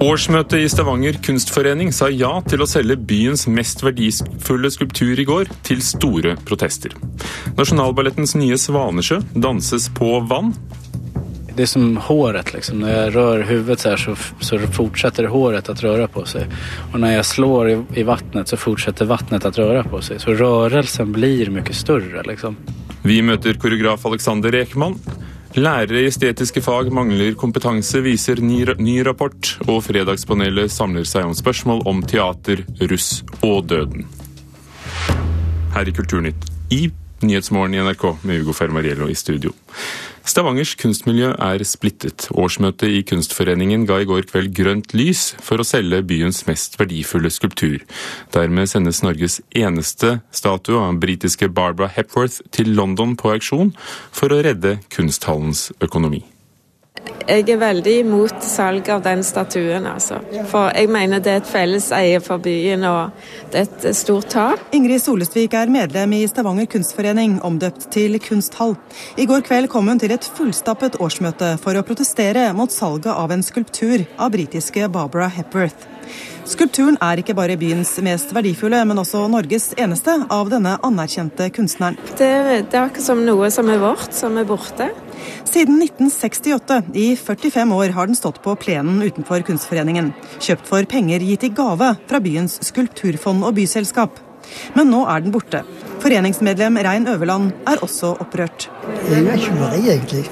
Årsmøtet i Stavanger kunstforening sa ja til å selge byens mest verdifulle skulptur i går, til store protester. Nasjonalballettens nye Svanesjø danses på vann. Det er som håret, liksom. Når jeg rører hodet så, så, så fortsetter håret å røre på seg. Og når jeg slår i, i vannet, så fortsetter vannet å røre på seg. Så rørelsen blir mye større, liksom. Vi møter koreograf Alexander Ekman. Lærere i estetiske fag mangler kompetanse, viser ny, ny rapport, og Fredagspanelet samler seg om spørsmål om teater, russ og døden. Her i Kulturnytt i Nyhetsmorgen i NRK med Ugo Fermariello i studio. Stavangers kunstmiljø er splittet. Årsmøtet i Kunstforeningen ga i går kveld grønt lys for å selge byens mest verdifulle skulptur. Dermed sendes Norges eneste statue av britiske Barbara Hepworth til London på auksjon for å redde kunsthallens økonomi. Jeg er veldig imot salg av den statuen, altså. For jeg mener det er et felles eie for byen, og det er et stort tap. Ingrid Solestvik er medlem i Stavanger kunstforening, omdøpt til Kunsthall. I går kveld kom hun til et fullstappet årsmøte for å protestere mot salget av en skulptur av britiske Barbara Hepworth. Skulpturen er ikke bare byens mest verdifulle, men også Norges eneste av denne anerkjente kunstneren. Det, det er akkurat som noe som er vårt, som er borte. Siden 1968, i 45 år, har den stått på plenen utenfor Kunstforeningen. Kjøpt for penger gitt i gave fra byens skulpturfond og byselskap. Men nå er den borte. Foreningsmedlem Rein Øverland er også opprørt. Jeg er ikke meg, egentlig.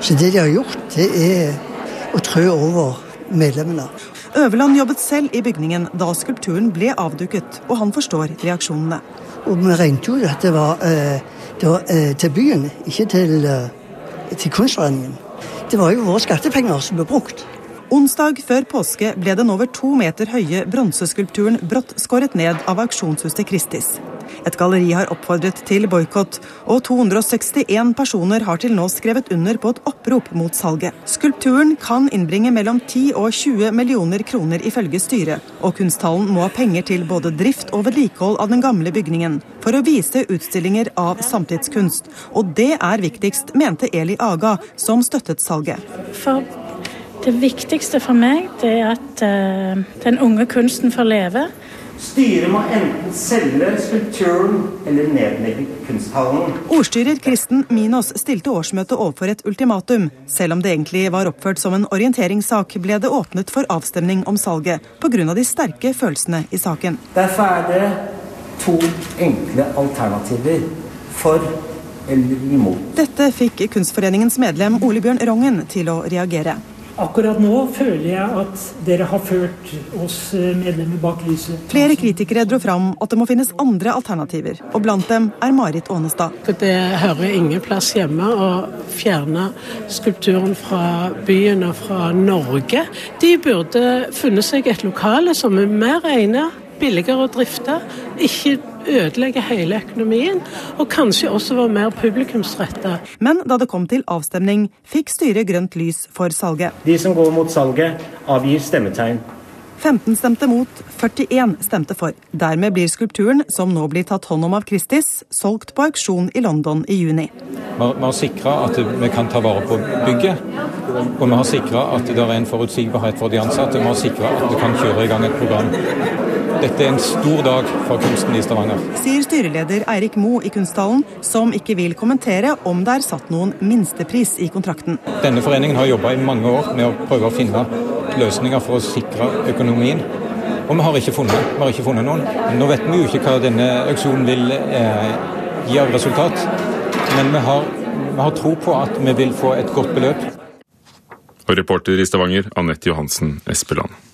Så det de har gjort, det er å trø over medlemmene. Øverland jobbet selv i bygningen da skulpturen ble avduket, og han forstår reaksjonene. Og vi regnet jo at det var, eh, det var eh, til byen, ikke til eh, til Kunstforeningen. Det var jo våre skattepenger som ble brukt. Onsdag før påske ble den over to meter høye bronseskulpturen brått skåret ned av auksjonshuset Kristis. Et galleri har oppfordret til boikott, og 261 personer har til nå skrevet under på et opprop mot salget. Skulpturen kan innbringe mellom 10 og 20 millioner kroner ifølge styret, og kunsthallen må ha penger til både drift og vedlikehold av den gamle bygningen, for å vise utstillinger av samtidskunst. Og det er viktigst, mente Eli Aga, som støttet salget. For det viktigste for meg er at uh, den unge kunsten får leve. Styret må enten selge skulpturen eller nedlegge kunsthallen. Ordstyrer Kristen Minos stilte årsmøtet overfor et ultimatum. Selv om det egentlig var oppført som en orienteringssak, ble det åpnet for avstemning om salget pga. de sterke følelsene i saken. Derfor er det to enkle alternativer. For eller imot. Dette fikk Kunstforeningens medlem Ole Bjørn Rongen til å reagere. Akkurat nå føler jeg at dere har ført oss eh, medlemmer bak lyset. Flere kritikere dro fram at det må finnes andre alternativer, og blant dem er Marit Ånestad. Det hører ingen plass hjemme å fjerne skulpturen fra byen og fra Norge. De burde funnet seg et lokale som er mer egnet, billigere å drifte. Ikke ødelegge hele økonomien, og kanskje også være mer publikumsretta. Men da det kom til avstemning, fikk styret grønt lys for salget. De som går mot salget, avgir stemmetegn. 15 stemte mot, 41 stemte for. Dermed blir skulpturen, som nå blir tatt hånd om av Christies, solgt på auksjon i London i juni. Vi har sikra at vi kan ta vare på bygget, og vi har sikra at det er en forutsigbarhet for de ansatte. Vi har sikra at vi kan kjøre i gang et program. Dette er en stor dag for kunsten i Stavanger. Sier styreleder Eirik Mo i Kunsthallen, som ikke vil kommentere om det er satt noen minstepris i kontrakten. Denne foreningen har jobba i mange år med å prøve å finne løsninger for å sikre økonomien. Og vi har ikke funnet, vi har ikke funnet noen. Nå vet vi jo ikke hva denne auksjonen vil eh, gi av resultat, men vi har, vi har tro på at vi vil få et godt beløp. Og reporter i Stavanger, Anette Johansen Espeland.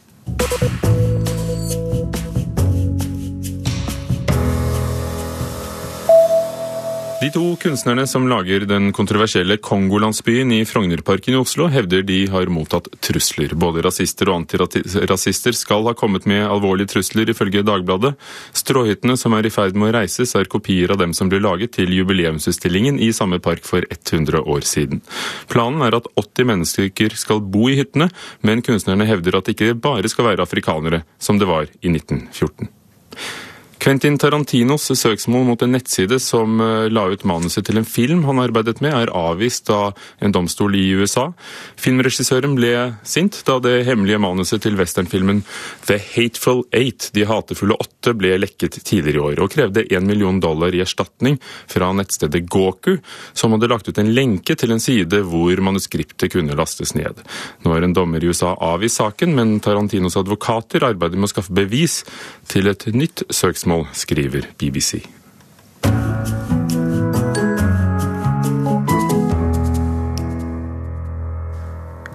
De to kunstnerne som lager den kontroversielle Kongolandsbyen i Frognerparken i Oslo, hevder de har mottatt trusler. Både rasister og antirasister skal ha kommet med alvorlige trusler, ifølge Dagbladet. Stråhyttene som er i ferd med å reises, er kopier av dem som ble laget til jubileumsutstillingen i samme park for 100 år siden. Planen er at 80 mennesker skal bo i hyttene, men kunstnerne hevder at det ikke bare skal være afrikanere, som det var i 1914. Quentin Tarantinos søksmål mot en nettside som eh, la ut manuset til en film han arbeidet med, er avvist av en domstol i USA. Filmregissøren ble sint da det hemmelige manuset til westernfilmen The Hateful Eight, De hatefulle åtte, ble lekket tidligere i år, og krevde én million dollar i erstatning fra nettstedet Goku, som hadde lagt ut en lenke til en side hvor manuskriptet kunne lastes ned. Nå har en dommer i USA avvist saken, men Tarantinos advokater arbeider med å skaffe bevis til et nytt søksmål spørsmål, skriver BBC.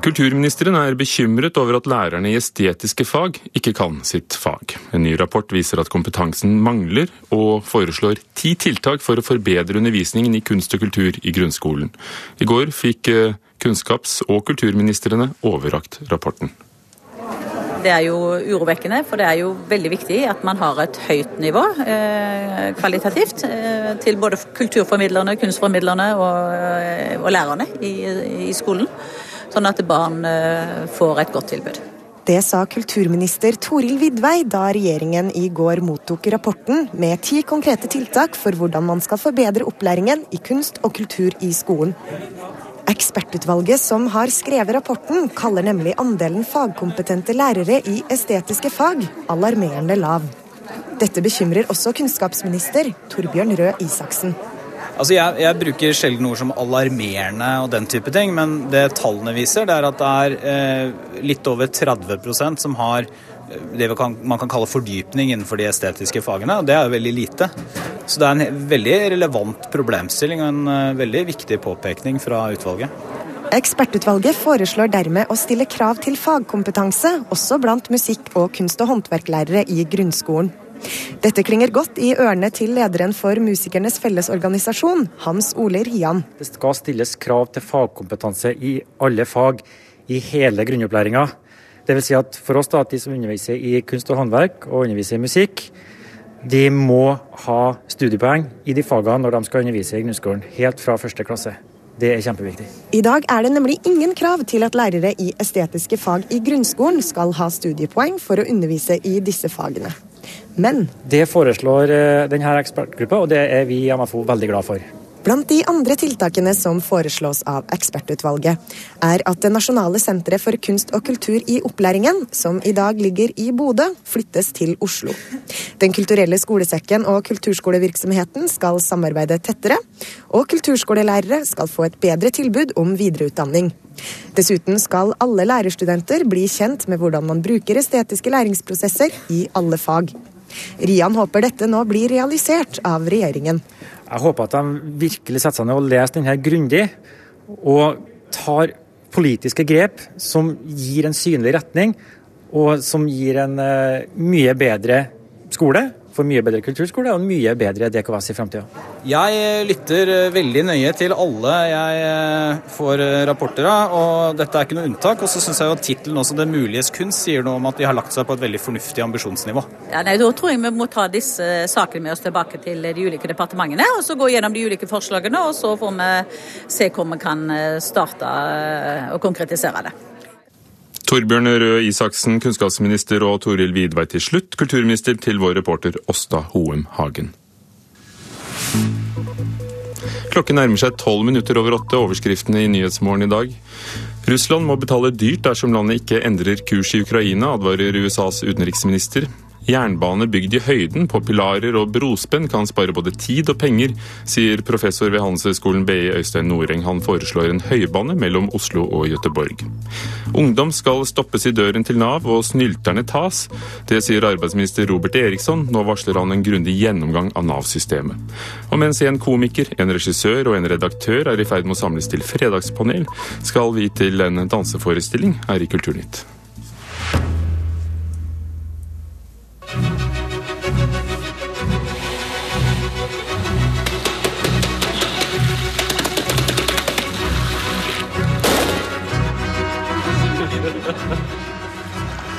Kulturministeren er bekymret over at lærerne i estetiske fag ikke kan sitt fag. En ny rapport viser at kompetansen mangler, og foreslår ti tiltak for å forbedre undervisningen i kunst og kultur i grunnskolen. I går fikk eh, kunnskaps- og kulturministrene overrakt rapporten. Det er jo urovekkende, for det er jo veldig viktig at man har et høyt nivå eh, kvalitativt eh, til både kulturformidlerne, kunstformidlerne og, eh, og lærerne i, i, skolen. Sånn at barn eh, får et godt tilbud. Det sa kulturminister Toril Vidvei da regjeringen i går mottok rapporten med ti konkrete tiltak for hvordan man skal forbedre opplæringen i kunst og kultur i skolen. Ekspertutvalget som har skrevet rapporten, kaller nemlig andelen fagkompetente lærere i estetiske fag alarmerende lav. Dette bekymrer også kunnskapsminister Torbjørn Røe Isaksen. Altså jeg, jeg, bruker sjelden ord som alarmerende og den type ting, men det tallene viser, det er at det er eh, litt over 30% som har det man kan kalle fordypning innenfor de estetiske fagene, og det er jo veldig lite. Så det er en veldig relevant problemstilling og en eh, veldig viktig påpekning fra utvalget. Ekspertutvalget foreslår dermed å stille krav til fagkompetanse, også blant musikk- og kunst- og håndverklærere i grunnskolen. Dette klinger godt i ørene til lederen for Musikernes Fellesorganisasjon, Hans Ole Rian. Det skal stilles krav til fagkompetanse i alle fag i hele grunnopplæringa. Det vil si at for oss da, at de som underviser i kunst og håndverk og underviser i musikk, de må ha studiepoeng i de fagene når de skal undervise i grunnskolen, helt fra første klasse. Det er kjempeviktig. I dag er det nemlig ingen krav til at lærere i estetiske fag i grunnskolen skal ha studiepoeng for å undervise i disse fagene. Men Det foreslår eh, denne ekspertgruppa, og det er vi i MFO veldig glad for. Blant de andre tiltakene som foreslås av ekspertutvalget, er at Det nasjonale senteret for kunst og kultur i opplæringen, som i dag ligger i Bodø, flyttes til Oslo. Den kulturelle skolesekken og kulturskolevirksomheten skal samarbeide tettere, og kulturskolelærere skal få et bedre tilbud om videreutdanning. Dessuten skal alle lærerstudenter bli kjent med hvordan man bruker estetiske læringsprosesser i alle fag. Rian håper dette nå blir realisert av regjeringen. Jeg håper at de virkelig setter seg ned og leser denne grundig, og tar politiske grep som gir en synlig retning, og som gir en uh, mye bedre skole for mye bedre kulturskole og mye bedre DKVAS i framtida? Jeg eh, lytter eh, veldig nøye til alle jeg eh, får rapporter av, og dette er ikke noe unntak. Og så syns jeg jo tittelen også 'Det muliges kunst' sier noe om at de har lagt seg på et veldig fornuftig ambisjonsnivå. Ja, nei, Da tror jeg vi må ta disse sakene med oss tilbake til de ulike departementene, og så gå gjennom de ulike forslagene, og så får vi se hvor vi kan starte og konkretisere det. Torbjørn Røe Isaksen, kunnskapsminister, og Toril Vidvei til slutt, kulturminister, til vår reporter Åsta Hoem Hagen. Klokken nærmer seg tolv minutter over åtte, overskriftene i Nyhetsmorgen i dag. Russland må betale dyrt dersom landet ikke endrer kurs i Ukraina, advarer USAs utenriksminister. Jernbane bygd i høyden på pilarer og brospenn kan spare både tid og penger, sier professor ved Handelshøyskolen BI Øystein Noreng. Han foreslår en høybane mellom Oslo og Gøteborg. Ungdom skal stoppes i døren til Nav og snylterne tas. Det sier arbeidsminister Robert Eriksson. Nå varsler han en grundig gjennomgang av Nav-systemet. Og mens en komiker, en regissør og en redaktør er i ferd med å samles til fredagspanel, skal vi til en danseforestilling her i Kulturnytt.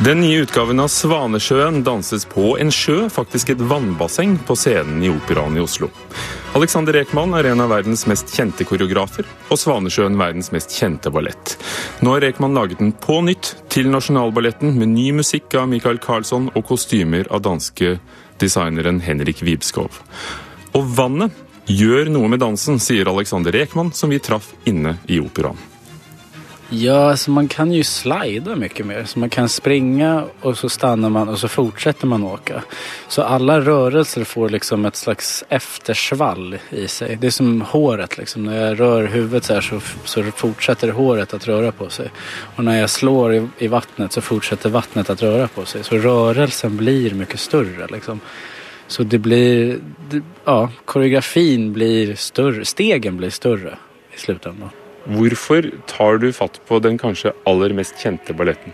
Den nye utgaven av Svanesjøen danses på en sjø, faktisk et vannbasseng, på scenen i Operaen i Oslo. Alexander Ekman er en av verdens mest kjente koreografer, og Svanesjøen verdens mest kjente ballett. Nå har Ekman laget den på nytt til Nasjonalballetten med ny musikk av Michael Carlsson og kostymer av danske designeren Henrik Wibskov. Og vannet gjør noe med dansen, sier Alexander Ekman, som vi traff inne i operaen. Ja, alltså man kan ju slida mycket mer. Så man kan springa och så stannar man och så fortsätter man åka. Så alla rörelser får liksom ett slags eftersvall i sig. Det är som håret liksom. När jag rör huvudet så här så, så fortsätter håret att röra på sig. Och när jag slår i, i vattnet så fortsätter vattnet att röra på sig. Så rörelsen blir mycket större liksom. Så det blir, det, ja, koreografin blir större, stegen blir större i slutändan. Hvorfor tar du fatt på den kanskje aller mest kjente balletten?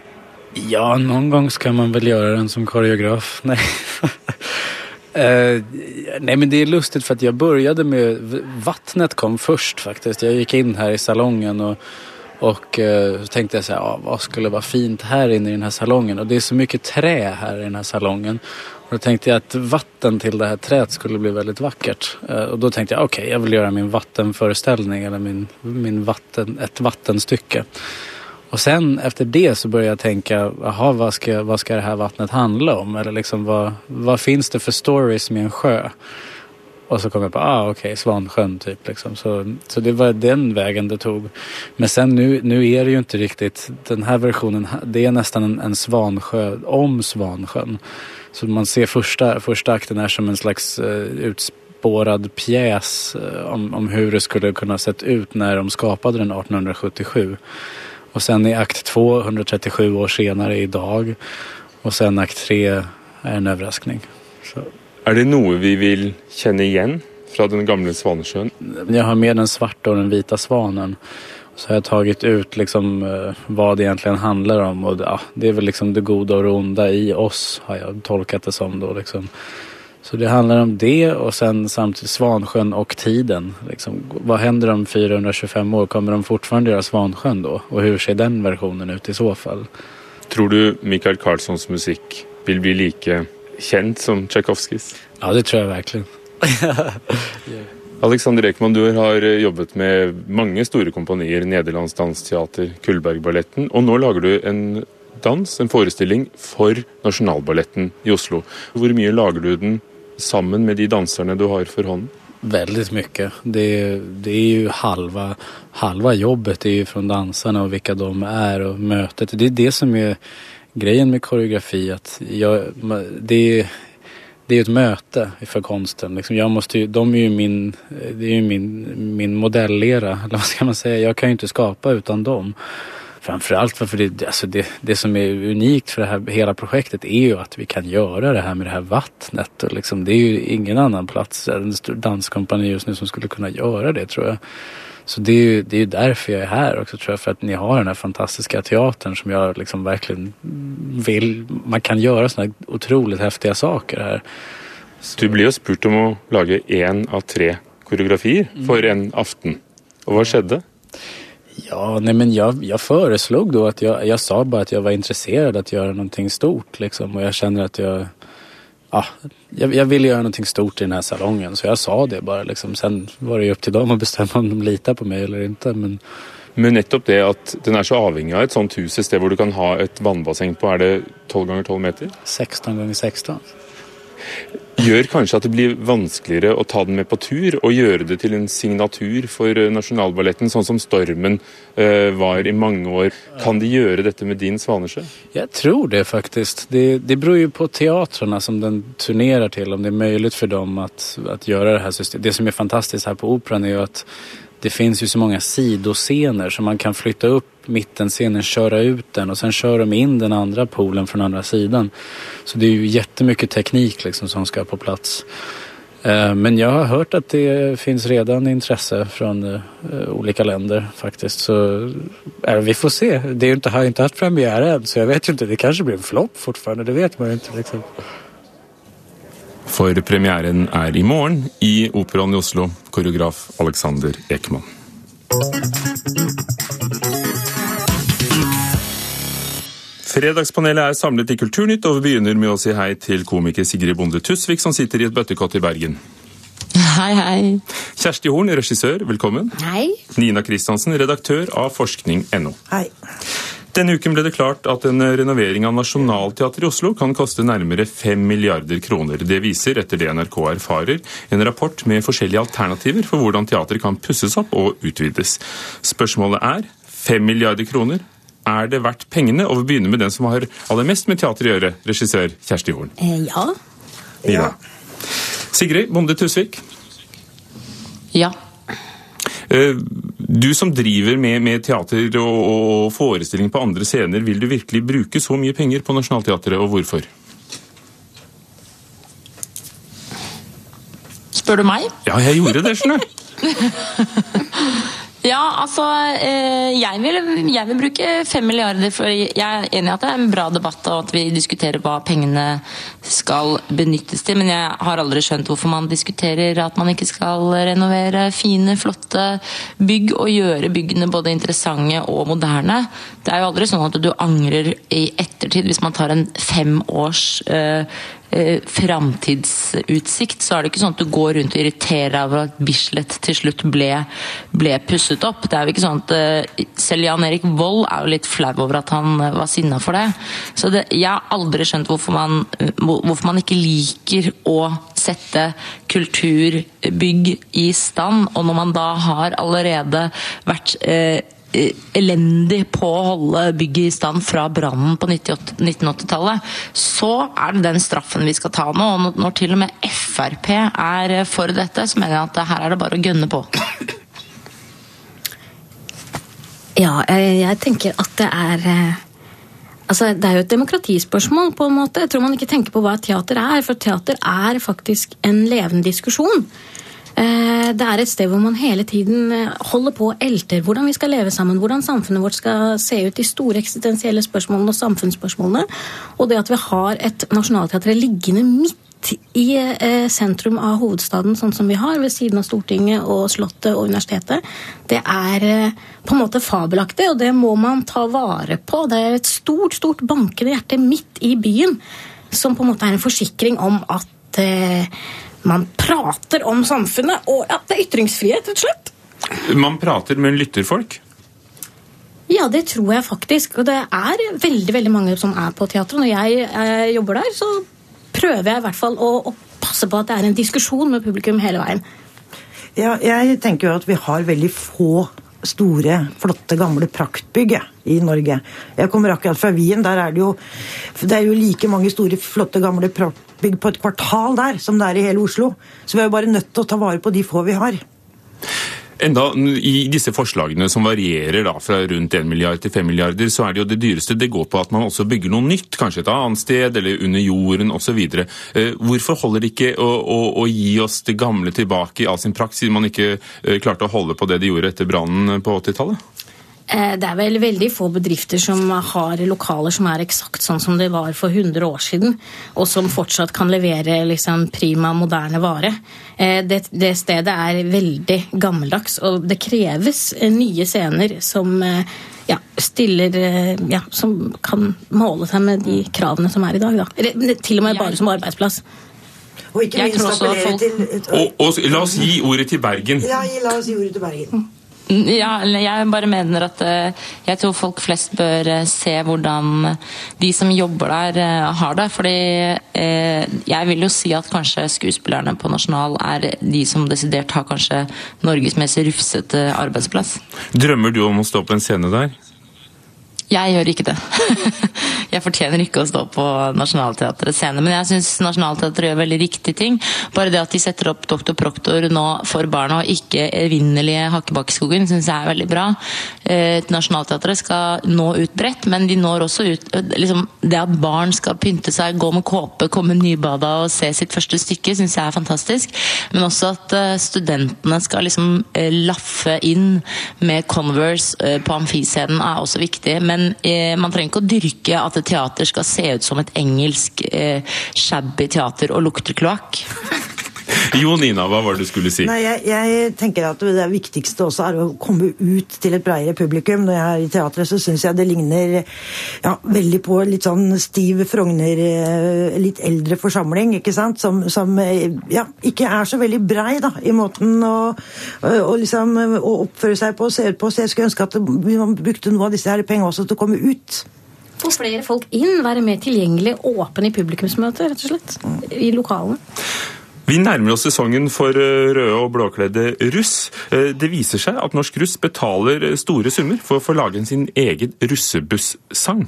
Ja, noen ganger skal man vel gjøre den som koreograf. Nei. uh, nei, men det er lustig, for jeg begynte med, vattnet kom først, faktisk. Jeg gikk inn her i salongen och, och eh, tänkte jag så här, ja, vad skulle vara fint här inne i den här salongen? Och det är så mycket trä här i den här salongen. Och då tänkte jag att vatten till det här träet skulle bli väldigt vackert. Eh, tänkte jag, okej, okay, jag vill göra min vattenföreställning eller min, min vatten, ett vattenstycke. Och sen efter det så började jag tänka, jaha, vad ska, vad ska det här vattnet handla om? Eller liksom vad, vad finns det för stories med en sjö? Och så kom jag på, ah okej, okay, Svansjön typ liksom. Så, så det var den vägen det tog. Men sen nu, är det ju inte riktigt, den här versionen, det är nästan en, en Svansjö om Svansjön. Så man ser första, första akten är som en slags uh, utspårad pjäs uh, om, om hur det skulle kunna sett ut när de skapade den 1877. Och sen i akt 2, 137 år senare idag. Och sen akt 3 är en överraskning. Så. Er det noe vi vil kjenne igjen fra den gamle Svanesjøen? Jeg har med den svarte og den vita svanen. Så har jeg tagit ut liksom, hva det egentlig handler om. Og, ja, det er vel liksom det gode og det i oss har jeg tolket det som. Då, liksom. Så det handler om det og sen samtidig Svansjøen og tiden. Liksom, hva hender om 425 år? Kommer de fortfarande gjøre Svansjøen da? Og hvordan ser den versjonen ut i så fall? Tror du Michael Carlssons musikk vil bli like kjent som Tsjajkovskijs? Ja, det tror jeg virkelig. Alexander Ekman, du har jobbet med mange store kompanier, Nederlands Dansteater, Kullbergballetten, og nå lager du en dans, en forestilling, for Nasjonalballetten i Oslo. Hvor mye lager du den sammen med de danserne du har for hånden? Veldig mye. Det, det er jo halva, halva jobbet er jo fra danserne og hvem de er, og møtet. Det er det som är grejen med koreografi. Att jag, det, det är ett möte för konsten. Liksom jag måste de är ju min, det är ju min, min modellera, eller vad ska man säga. Jag kan ju inte skapa utan dem. Framförallt för det, alltså det, det som är unikt för det här hela projektet är ju att vi kan göra det här med det här vattnet. Liksom, det är ju ingen annan plats, en danskompani just nu som skulle kunna göra det tror jag. Så det är ju det är därför jag är här också tror jag. För att ni har den här fantastiska teatern som jag liksom verkligen vill. Man kan göra sådana otroligt häftiga saker här. Så. Du blir jo spurt om å lage én av tre koreografier for en aften. Og hva skjedde? Ja, nej men jag, jag föreslog då att jag, jag sa bara att jag var intresserad att göra någonting stort liksom. Och jag känner att jag, ja, jag, jag ville göra någonting stort i den här salongen. Så jag sa det bara liksom. Sen var det ju upp till dem att bestämma om de litar på mig eller inte. Men, men nettopp det at den er så avhengig av et sånt hus, et sted hvor du kan ha et vannbasseng på, er det 12 ganger 12 meter? 16 ganger 16. Gjør kanskje at det blir vanskeligere å ta den med på tur og gjøre det til en signatur for Nasjonalballetten, sånn som Stormen uh, var i mange år. Kan de gjøre dette med din Svanesjø? Jeg tror det faktisk. Det, det beror jo på teatrene som den turnerer til, om det er mulig for dem å gjøre det her systemet. Det som er fantastisk her på Operan, er jo at det finnes jo så mange sidoscener som man kan flytta upp mittenscenen, köra ut den och sen kör de in den andra polen från andra sidan. Så det är ju jättemycket teknik liksom som ska på plats. Men jag har hört att det finns redan intresse från olika länder faktiskt. Så äh, vi får se. Det är inte, har inte haft premiär än så jag vet ju inte. Det kanske blir en flopp fortfarande. Det vet man ju inte liksom. For premieren er i i Operaen i Oslo, koreograf Alexander Ekman. Fredagspanelet er samlet i Kulturnytt, og vi begynner med å si hei til komiker Sigrid Bonde Tusvik, som sitter i et bøttekott i Bergen. Hei, hei. Kjersti Horn, regissør, velkommen. Hei. Nina Kristiansen, redaktør av forskning.no. Hei. Denne uken ble det klart at en renovering av Nationaltheatret i Oslo kan koste nærmere 5 milliarder kroner. Det viser, etter det NRK erfarer, en rapport med forskjellige alternativer for hvordan teatret kan pusses opp og utvides. Spørsmålet er 5 milliarder kroner. Er det verdt pengene? Og vi begynner med den som har aller mest med teater å gjøre, regissør Kjersti Horn. Eh, ja. Ja. Sigrid Bonde Tusvik. Ja. Eh, Du som driver med, med teater og, og forestilling på andre scener, vil du virkelig bruke så mye penger på Nationaltheatret, og hvorfor? Spør du meg? Ja, jeg gjorde det, skjønner du. Ja, altså eh, jeg vil, jeg vil bruke fem milliarder, for jeg er enig i at det er en bra debatt og at vi diskuterer hva pengene skal benyttes til, men jeg har aldri skjønt hvorfor man diskuterer at man ikke skal renovere fine, flotte bygg og gjøre byggene både interessante og moderne. Det er jo aldri sånn at du angrer i ettertid hvis man tar en fem års eh, eh, framtidsutsikt, så er det ikke sånn at du går rundt og irriterer deg over at Bislett til slutt ble, ble pusset opp. Det er jo ikke sånn at eh, Selv Jan Erik Vold er jo litt flau over at han eh, var sinna for det. Så det, jeg har aldri skjønt hvorfor man, eh, hvorfor man ikke liker å sette kulturbygg i stand, og når man da har allerede vært eh, elendig på å holde bygget i stand fra brannen på 1980-tallet, så er det den straffen vi skal ta nå. Og når- til og med Frp er eh, for dette, så mener jeg at her er det bare å gønne på. Ja, jeg tenker at det er eh, Altså, Det er jo et demokratispørsmål, på en måte. Jeg tror man ikke tenker på hva teater er, for teater er faktisk en levende diskusjon. Det er et sted hvor man hele tiden eh, holder på og elter hvordan vi skal leve sammen, hvordan samfunnet vårt skal se ut, de store eksistensielle spørsmålene og samfunnsspørsmålene. Og det at vi har et nasjonalteater liggende midt i eh, sentrum av hovedstaden, sånn som vi har, ved siden av Stortinget og Slottet og universitetet, det er eh, på en måte fabelaktig, og det må man ta vare på. Det er et stort, stort bankende hjerte midt i byen, som på en måte er en forsikring om at man prater om samfunnet, og ja, det er ytringsfrihet, rett og slett. Man prater, men lytter folk? Ja, det tror jeg faktisk. Og det er veldig veldig mange som er på teatret. Når jeg eh, jobber der, så prøver jeg i hvert fall å, å passe på at det er en diskusjon med publikum hele veien. Ja, jeg tenker jo at vi har veldig få store, flotte, gamle praktbygg i Norge. Jeg kommer akkurat fra Wien. Der er det jo det er jo like mange store, flotte, gamle praktbygg på et kvartal der som det er i hele Oslo. Så vi er jo bare nødt til å ta vare på de få vi har. Enda I disse forslagene som varierer da fra rundt 1 milliard til 5 milliarder, så er det jo det dyreste det går på at man også bygger noe nytt, kanskje et annet sted eller under jorden osv. Eh, hvorfor holder det ikke å, å, å gi oss det gamle tilbake i all sin prakt, siden man ikke eh, klarte å holde på det de gjorde etter brannen på 80-tallet? Eh, Det er vel veldig få bedrifter som har lokaler som er eksakt sånn som det var for 100 år siden, og som fortsatt kan levere liksom prima, moderne vare. Eh, Det, det stedet er veldig gammeldags, og det kreves eh, nye scener som ja, stiller ja, Som kan måle seg med de kravene som er i dag. Da. Til og med bare som arbeidsplass. Og ikke minst appellere til Og, og la oss gi ordet til Bergen. Ja, la oss gi ordet til Bergen. Ja, jeg bare mener at eh, jeg tror folk flest bør eh, se hvordan de som jobber der, eh, har det. Fordi jeg vil jo si at kanskje skuespillerne på Nasjonal er de som desidert har kanskje Norges mest rufsete arbeidsplass. Drømmer du om å stå på en scene der? Jeg gjør ikke det. jeg fortjener ikke å stå på Nationaltheatrets scene, men jeg syns Nationaltheatret gjør veldig riktige ting. Bare det at de setter opp Dr. Proktor nå for barna, og ikke evinnelige Hakkebakkeskogen, syns jeg er veldig bra. Eh, Nationaltheatret skal nå ut bredt, men de når også ut liksom, Det at barn skal pynte seg, gå med kåpe, komme nybada og se sitt første stykke, syns jeg er fantastisk. Men også at eh, studentene skal liksom eh, laffe inn med Converse eh, på amfiscenen er også viktig. Men eh, man trenger ikke å dyrke at et teater skal se ut som et engelsk eh, shabby teater og lukte kloakk. Jo, Nina, hva var det du skulle si? Nei, jeg, jeg, tenker at Det viktigste også er å komme ut til et bredere publikum. Når jeg er i teatret, så syns jeg det ligner ja, veldig på litt sånn stiv Frogner, eh, litt eldre forsamling, ikke sant? Som, som ja, ikke er så veldig brei da, i måten å, å, liksom, å oppføre seg på og se ut på. Så jeg skulle ønske at man brukte noe av disse her pengene også til å komme ut. Få flere folk inn, være mer tilgjengelig, åpen i publikumsmøter, rett og slett. I lokalene. Vi nærmer oss sesongen for eh, røde og blåkledde russ. Eh, det viser seg at Norsk Russ betaler store summer for å få lage sin egen russebussang.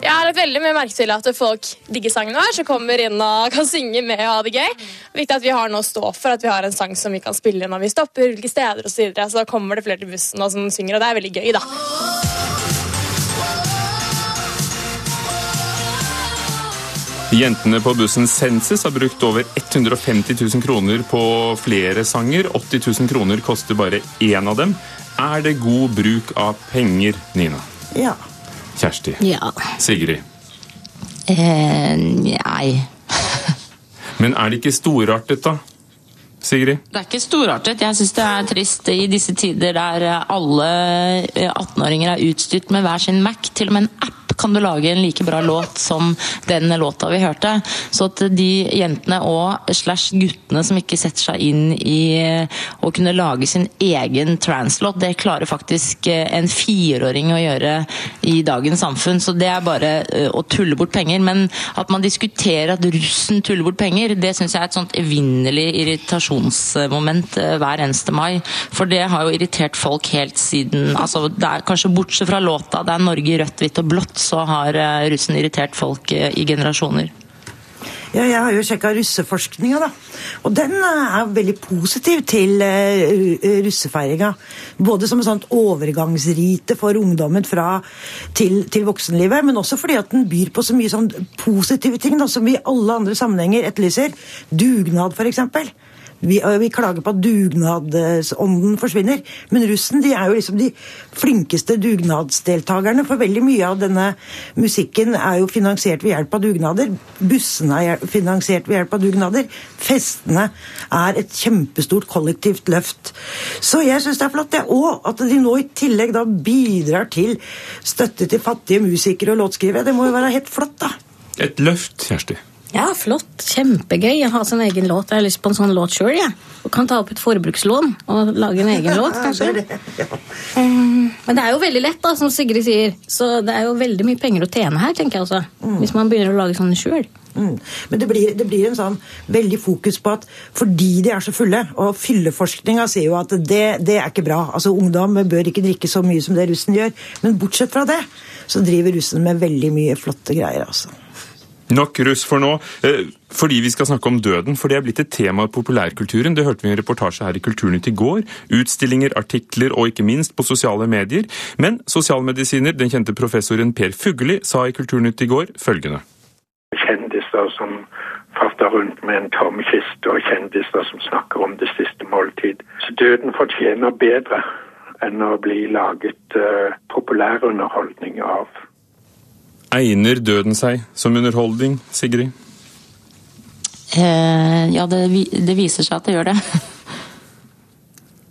Jeg har lagt veldig mye merke til at folk digger sangen vår, som kommer inn og kan synge med og ha det gøy. Det er viktig at vi har noe å stå for, at vi har en sang som vi kan spille når vi stopper hvilke steder osv. Så, videre. så da kommer det flere til bussen og som synger, og det er veldig gøy, da. Jentene på bussen Senses har brukt over 150 000 kroner på flere sanger. 80 000 kroner koster bare én av dem. Er det god bruk av penger, Nina? Ja. Kjersti? Ja. Sigrid? Eh, nei. Men er det ikke storartet, da? Sigrid? Det er ikke storartet. Jeg syns det er trist i disse tider der alle 18-åringer er utstyrt med hver sin Mac, til og med en app kan du lage en like bra låt som den låta vi hørte. Så at de jentene og slash guttene som ikke setter seg inn i å kunne lage sin egen translåt, det klarer faktisk en fireåring å gjøre i dagens samfunn. Så det er bare eh, å tulle bort penger. Men at man diskuterer at russen tuller bort penger, det syns jeg er et sånt evinnelig irritasjonsmoment eh, hver eneste mai. For det har jo irritert folk helt siden altså det er Kanskje bortsett fra låta, det er Norge i rødt, hvitt og blått så har eh, russen irritert folk eh, i generasjoner. Ja, jeg har jo sjekka russeforskninga, da. Og den eh, er veldig positiv til russefeiringa. Både som et sånt overgangsrite for ungdommen fra, til, til, voksenlivet, men også fordi at den byr på så mye sånn positive ting da, som vi i alle andre sammenhenger etterlyser. Dugnad, f.eks. Vi, vi, klager på at dugnadsånden forsvinner, men russen de er jo liksom de flinkeste dugnadsdeltakerne. For veldig mye av denne musikken er jo finansiert ved hjelp av dugnader. Bussene er finansiert ved hjelp av dugnader. Festene er et kjempestort kollektivt løft. Så jeg syns det er flott, det. Og at de nå i tillegg da bidrar til støtte til fattige musikere og låtskrivere. Det må jo være helt flott, da. Et løft, Kjersti. Ja, flott. Kjempegøy å ha sin egen låt. Jeg har lyst på en sånn låt sjøl. Ja. Og kan ta opp et forbrukslån og lage en egen låt, kanskje. Um, men det er jo veldig lett, da, som Sigrid sier. Så det er jo veldig mye penger å tjene her, tenker jeg også. Mm. Hvis man begynner å lage sånne sjøl. Mm. Men det blir, det blir, en sånn veldig fokus på at fordi de er så fulle Og fylleforskninga sier jo at det, det, er ikke bra. Altså Ungdom bør ikke drikke så mye som det russen gjør. Men bortsett fra det, så driver russen med veldig mye flotte greier. altså. Nok russ for nå, eh, fordi vi skal snakke om døden. For det er blitt et tema i populærkulturen. Det hørte vi i en reportasje her i Kulturnytt i går. Utstillinger, artikler og ikke minst på sosiale medier. Men sosialmedisiner, den kjente professoren Per Fugelli, sa i Kulturnytt i går følgende. Kjendiser som farter rundt med en tom kiste, og kjendiser som snakker om det siste måltid. Så døden fortjener bedre enn å bli laget uh, populærunderholdning av. Egner døden seg som underholdning, Sigrid? Eh, ja, det, det, viser seg at det gjør det.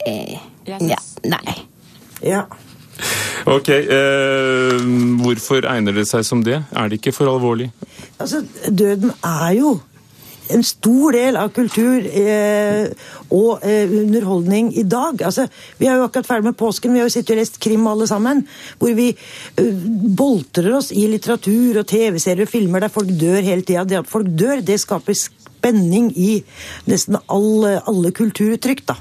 eh, ja. Nei. Ja. Ok, eh, Hvorfor egner det seg som det? Er det ikke for alvorlig? Altså, Døden er jo en stor del av kultur eh, og eh, underholdning i dag. Altså, vi er jo akkurat ferdig med påsken, vi har jo sittet og lest krim alle sammen. Hvor vi eh, boltrer oss i litteratur og TV-serier og filmer der folk dør hele tida. Det at folk dør, det skaper spenning i nesten alle, alle kulturuttrykk. da.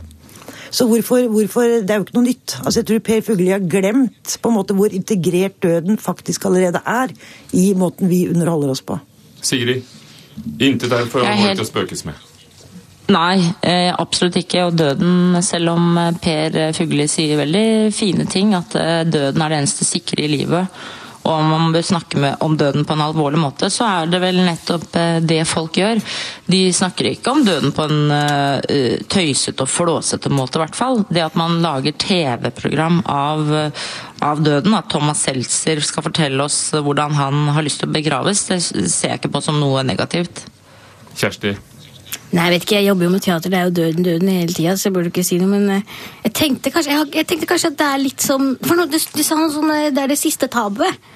Så hvorfor, hvorfor, Det er jo ikke noe nytt. Altså, jeg tror Per Fugelli har glemt på en måte hvor integrert døden faktisk allerede er i måten vi underholder oss på. Sigrid? Intet er for alvorlig til å spøkes med. Nei, eh, absolutt ikke. Og døden, selv om eh, Per Fugli sier veldig fine ting, at eh, døden er det eneste sikre i livet, og om man bør snakke med, om døden på en alvorlig måte, så er det vel nettopp det folk gjør. De snakker ikke om døden på en uh, tøysete og flåsete måte, i hvert fall. Det at man lager TV-program av, av, døden, at Thomas Seltzer skal fortelle oss hvordan han har lyst til å begraves, det ser jeg ikke på som noe negativt. Kjersti? Nei, jeg vet ikke, jeg jobber jo med teater, det er jo døden, døden hele tida, så jeg burde ikke si noe, men eh, jeg tenkte kanskje, jeg, jeg tenkte kanskje at det er litt som For nå, du, du sa noe sånn, eh, det er det siste tabuet.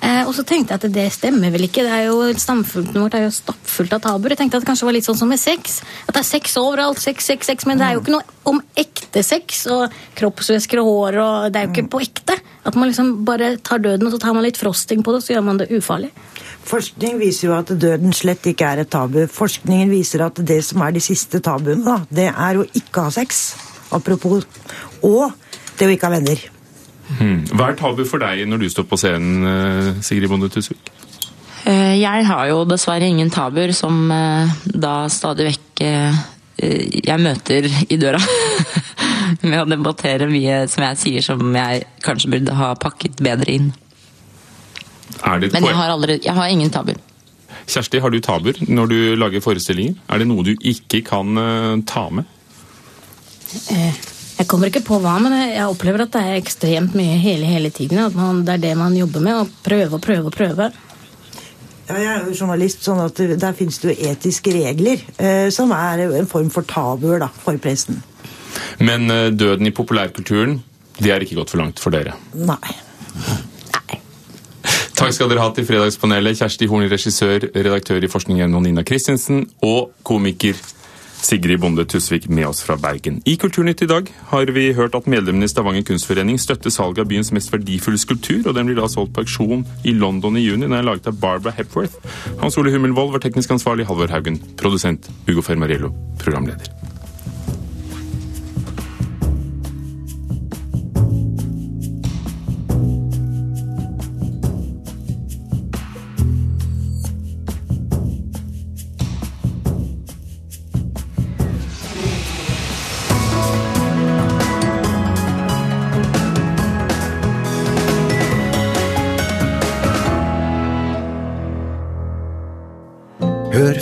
Eh, og så tenkte jeg at det stemmer vel ikke. det er jo Samfunnet vårt er jo stappfullt av tabuer. Jeg tenkte at det kanskje var litt sånn som med sex. At det er sex overalt, sex, sex, sex, men det er jo ikke noe om ekte sex og kroppsvæsker og hår, og det er jo ikke på ekte. At man liksom bare tar døden, og så tar man litt frosting på det, så gjør man det ufarlig. Forskning viser jo at døden slett ikke er et tabu. Forskningen viser at det som er de siste tabuene, da, det er å ikke ha sex. Apropos. Og det å ikke ha venner. Hmm. Hva er tabu for deg når du står på scenen, eh, Sigrid Bonde Tusvik? Eh, jeg har jo dessverre ingen tabuer som eh, da stadig vekk jeg møter i døra. Med å debattere mye som jeg sier som jeg kanskje burde ha pakket bedre inn. Men jeg har, aldri, jeg har ingen tabuer. Kjersti, har du tabuer når du lager forestillinger? Er det noe du ikke kan ta med? Jeg kommer ikke på hva, men jeg opplever at det er ekstremt mye hele, hele tiden. At man, det er det man jobber med. Å prøve og prøve og prøve. Ja, jeg er jo journalist, sånn at der finnes det jo etiske regler eh, som er en form for tabuer da, for pressen. Men eh, døden i populærkulturen, det er ikke gått for langt for dere? Nei. Takk skal dere ha til Fredagspanelet, Kjersti Horn, regissør, redaktør i Forskning gjennom Nina Christensen, og komiker Sigrid Bonde Tusvik med oss fra Bergen. I Kulturnytt i dag har vi hørt at medlemmene i Stavanger kunstforening støtter salget av byens mest verdifulle skulptur, og den blir da solgt på auksjon i London i juni. Den er laget av Barbara Hepworth. Hans Ole Hummelvold var teknisk ansvarlig, Halvor Haugen produsent, Hugo Fermariello programleder.